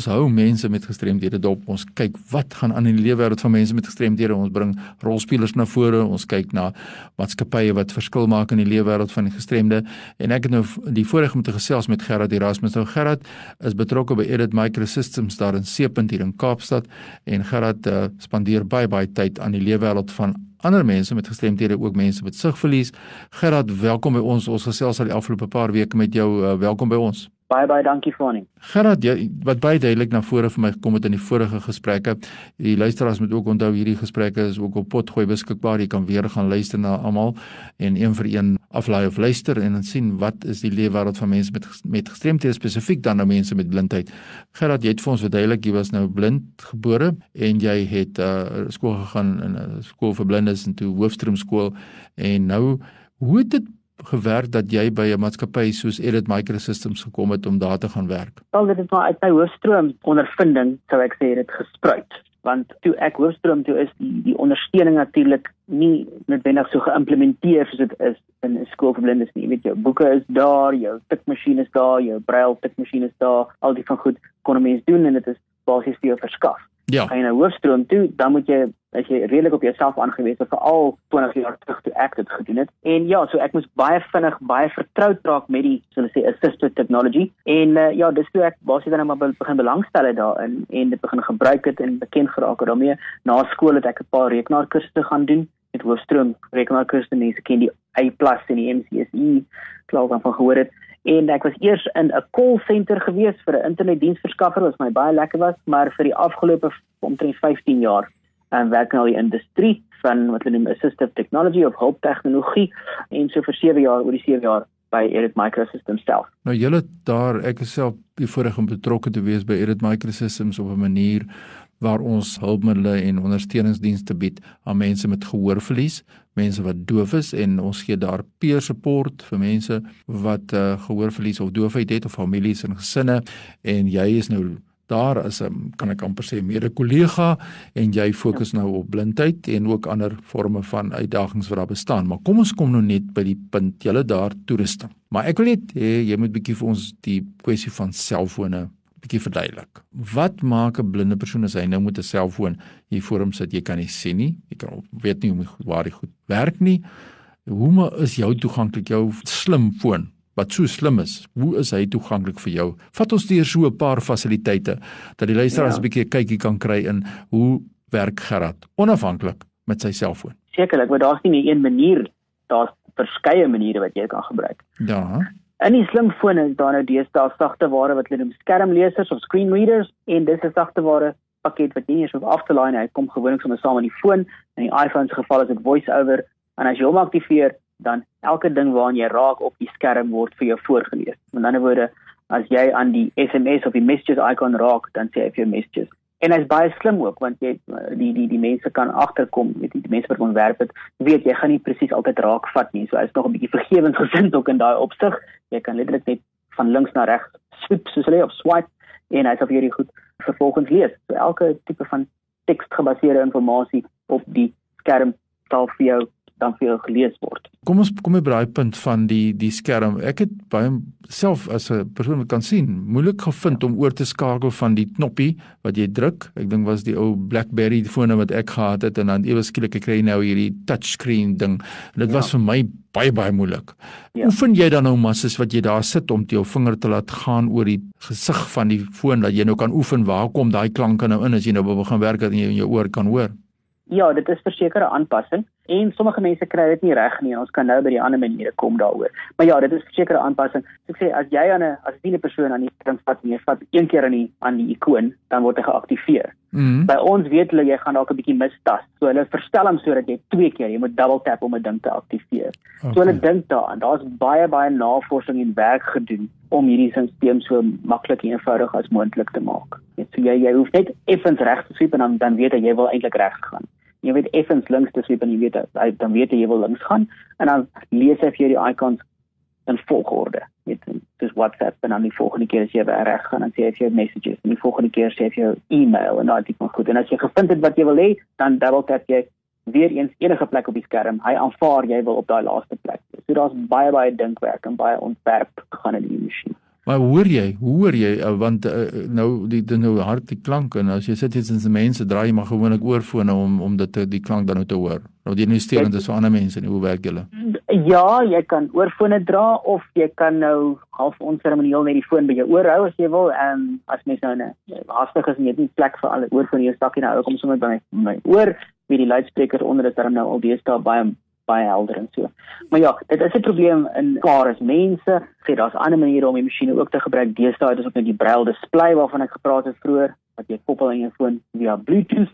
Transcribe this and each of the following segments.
Ons hou mense met gestremdhede dop. Ons kyk wat gaan aan in die lewenswêreld van mense met gestremdhede. Ons bring rolspelers na vore. Ons kyk na maatskappye wat verskil maak in die lewenswêreld van die gestremde. En ek het nou die voorreg om te gesels met Gerard Erasmus. Nou Gerard is betrokke by Edit Microsystems daar in Seepunt hier in Kaapstad en Gerard uh, spandeer baie baie tyd aan die lewenswêreld van ander mense met gestremdhede ook mense met sigverlies. Gerard, welkom by ons. Ons gesels al die afgelope paar weke met jou. Uh, welkom by ons. Baie baie dankie Fanie. Gerard, jy, wat baie duidelik na vore vir my gekom het in die vorige gesprekke. Die luisteraars moet ook onthou hierdie gesprekke is ook op potgooi beskikbaar. Jy kan weer gaan luister na almal en een vir een aflaai of luister en dan sien wat is die lewe wêreld van mense met met gestremthede spesifiek dan nou mense met blindheid. Gerard, jy het vir ons verduidelik jy was nou blind gebore en jy het uh skool gegaan in 'n uh, skool vir blindes en toe hoofstroom skool en nou hoe het dit gewerk dat jy by 'n maatskappy soos Edit Microsystems gekom het om daar te gaan werk? Wel, dit is maar uit my hoofstroom ondervinding, sou ek sê dit gespruit. Want toe ek hoofstroom toe is die die ondersteuning natuurlik nie noodwendig so geïmplementeer soos dit is in 'n skool vir blindes nie. Jy weet jou boeke is daar, jou tikmasjien is daar, jou braille tikmasjien is daar, al die van goed kon mense doen en dit is basies vir jou verskaf. Ja. Gaan jy na hoofstroom toe, dan moet jy as jy redelik op jouself aangewese vir al 20 jaar terug toe ek dit gedoen het. En ja, so ek moes baie vinnig baie vertroud raak met die so hulle sê assistive technology. En uh, ja, dis toe ek basies dan maar begin belangstel daarin en dit begin gebruik het en bekend geraak het daarmee. Na skool het ek 'n paar rekenaarkursusse gaan doen met hoofstroom rekenaarkursusse. Mense ken die A+ en die MCSE, klaar van gehoor het en ek was eers in 'n call center gewees vir 'n internetdiensverskaffer wat my baie lekker was, maar vir die afgelope omtrent 15 jaar en um, werk nou in die industrie van wat hulle noem assistive technology of hulp tegnologie en so vir 7 jaar oor die 7 jaar by Edit Microsystems self. Nou julle daar ek is self die voorreg om betrokke te wees by Edit Microsystems op 'n manier waar ons hulpmiddels en ondersteuningsdienste bied aan mense met gehoorverlies, mense wat doof is en ons gee daar peer support vir mense wat uh, gehoorverlies of doofheid het of families en gesinne en jy is nou daar as 'n kan ek amper sê mede kollega en jy fokus nou op blindheid en ook ander forme van uitdagings wat daar bestaan. Maar kom ons kom nou net by die punt julle daar toerusting. Maar ek wil net hê jy moet bietjie vir ons die kwessie van selfone bietjie verduidelik. Wat maak 'n blinde persoon as hy nou met 'n selfoon hier voor hom sit? Jy kan nie sien nie. Jy kan weet nie hoe waar die goed werk nie. Hoe maar is jou toeganklik jou slim foon? Wat so slim is. Hoe is hy toeganklik vir jou? Vat ons deur so 'n paar fasiliteite dat die luisteraars 'n ja. bietjie 'n kykie kan kry in hoe werk Gerard onafhanklik met sy selfoon. Sekerlik, maar daar's nie net een manier. Daar's verskeie maniere wat jy kan gebruik. Ja. In die slimfone is daar nou deesdae sagteware wat hulle noem skermlesers of screen readers en dis 'n sagteware pakket wat nie eens hoef af te laai nie. Hy kom gewoonlik sommer saam met die foon. In die iPhone se geval is dit voice over en as jy hom aktiveer, dan elke ding waaraan jy raak op die skerm word vir jou voorgeles. Met ander woorde, as jy aan die SMS of die messages icon raak, dan sê hy vir jou messages en hy's baie slim ook want jy die die die mense kan agterkom met die, die mense wat ontwerp het weet jy gaan nie presies altyd raak vat nie. So hy's nog 'n bietjie vergewensgesind ook in daai opsig. Jy kan letterlik net van links na regs swoep soos hulle op swipe en hy's of hierdie goed vervolgens lees. So elke tipe van teksgebaseerde inligting op die skerm sal vir jou dan vir jou gelees word. Kom ons kom by daai punt van die die skerm. Ek het baie self as 'n persoon wat kan sien, moeilik gevind om oor te skakel van die knoppie wat jy druk. Ek dink was die ou BlackBerry fone wat ek gehad het en dan ewe skielik ek kry nou hierdie touchscreen ding. Dit ja. was vir my baie baie moeilik. Ja. Hoe vind jy dan nou masses wat jy daar sit om jou vinger te laat gaan oor die gesig van die foon dat jy nou kan oefen waar kom daai klanke nou in as jy nou begin werk dat jy in jou oor kan hoor? Ja, dit is versekerde aanpassing en sommige mense kry dit nie reg nie en ons kan nou by die ander maniere kom daaroor. Maar ja, dit is versekerde aanpassing. So ek sê as jy aan 'n as 'n persoon aan die ding vat jy vat een keer aan die aan die ikoon, dan word hy geaktiveer. Mm -hmm. By ons weet hulle jy gaan dalk 'n bietjie mistas. So hulle verstel hom sodat jy twee keer, jy moet double tap om 'n ding te aktiveer. Okay. So hulle dink daaraan. Daar's baie baie navorsing en werk gedoen om hierdie stelsel so maklik en eenvoudig as moontlik te maak. Net so jy jy hoef net effens reg te sweep en dan dan weet jy jy wil eintlik reg gaan jy weet effens links te sweep en jy weet hy dan weet jy wil links gaan en dan lees hy vir jou die icons in volgorde. Met dis WhatsApp en dan die volgende keer as jy weer reg gaan dan sê hy vir jou messages. En die volgende keer sê hy vir jou e-mail en daai tipe goed. En as jy gevind het wat jy wil hê dan double tap jy weer eens enige plek op die skerm. Hy aanvaar jy wil op daai laaste plek. So daar's baie baie dinkwerk en baie ontwerp gegaan in die masjien Maar hoor jy, hoor jy uh, want uh, nou die, die nou hard die klank en as jy sit iets in se mense draai jy maar gewoonlik oorfone om om dit die klank dan nou te hoor. Nou die nuusterend is vir ander mense, nie, hoe werk julle? Ja, jy kan oorfone dra of jy kan nou half onseremonieel net die foon by jou oor hou as jy wil en as mens nou net haastig is en jy het nie plek vir al die oorfone in jou sakkie nou, kom sommer by my oor wie die luidspreker onder is dan nou al deesdae baie baie helder en so. Maar ja, dit is 'n probleem in klaar is mense. Sê daar's ander maniere om die masjiene ook te gebruik. Deesdae is ook net die braille display waarvan ek gepraat het vroeër wat jy koppel aan jou foon via Bluetooth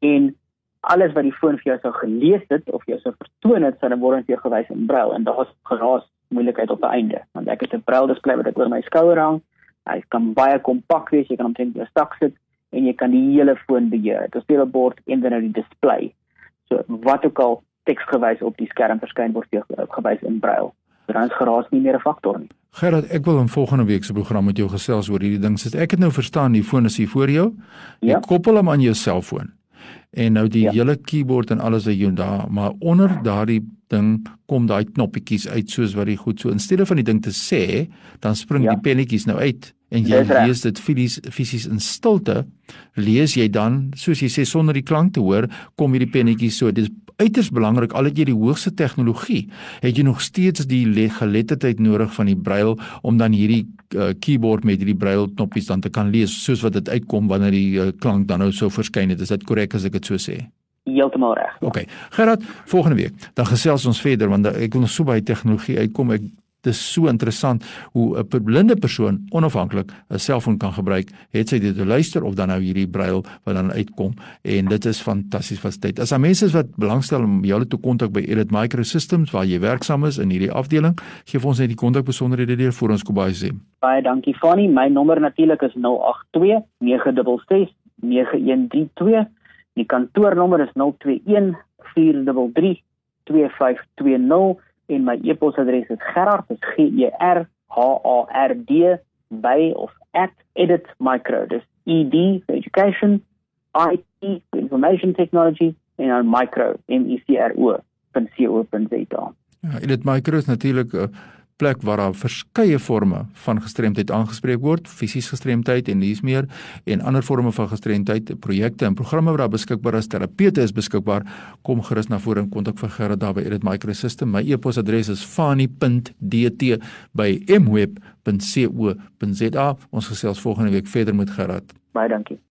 en alles wat die foon vir jou sou gelees het of jou sou vertoon het, sal dan word vir jou gewys in braille en daar's geraas moeilikheid op die einde. Want ek het 'n braille display wat ek oor my skouer hang. Hy kan baie kompak wees, jy kan hom teen jou stak sit en jy kan die hele foon beheer. Dit is 'n speelbord en dan nou die display. So wat ook al teksgewys op die skerm verskyn word jy gewys in braille. Dan is geraas nie meer 'n faktor nie. Gerard, ek wil in volgende week se program met jou gesels oor hierdie ding. Sit ek het nou verstaan die foon is hier voor jou. Jy ja. koppel hom aan jou selfoon. En nou die ja. hele keyboard en alles wat jy daar, maar onder daardie ding kom daai knoppietjies uit soos wat jy goed so in steede van die ding te sê, dan spring ja. die pennetjies nou uit en jy lees dit fisies fisies in stilte lees jy dan soos jy sê sonder die klank te hoor kom hierdie pennetjies so dit is uiters belangrik al het jy die hoogste tegnologie het jy nog steeds die geletterdheid nodig van die braille om dan hierdie uh, keyboard met hierdie braille knoppies dan te kan lees soos wat dit uitkom wanneer die uh, klank dan nou so verskyn het is dit korrek as ek dit so sê heeltemal reg. Ja. OK. Gerard, volgende week dan gesels ons verder want ek wil nog so baie tegnologie uitkom. Ek dis so interessant hoe 'n blinde persoon onafhanklik 'n selfoon kan gebruik, het sy dit te luister of dan nou hierdie braille wat dan uitkom en dit is fantasties van tyd. As daar mense is wat belangstel om jou te kontak by Edit Microsystems waar jy werksaam is in hierdie afdeling, gee vir ons net die kontak besonderhede deur vir ons Kobai sê. Baie dankie Fanny, my nommer natuurlik is 082 966 9132. Die kantoornommer is 021 433 2520 en my e-posadres is gerard is g e r h a r d by of @editmicro dis e d education i t information technology en dan micro m e c r o .co.za ja edit micro is natuurlik 'n uh plek waar daar verskeie forme van gestremdheid aangespreek word, fisies gestremdheid en dis meer en ander forme van gestremdheid, projekte en programme wat daar beskikbaar is, terapeute is beskikbaar, kom gerus na vore en kontak vir Gerard daar by Edit Microsystem. My e-posadres is fani.dt by mweb.co.za. Ons gesels volgende week verder met Gerard. Baie dankie.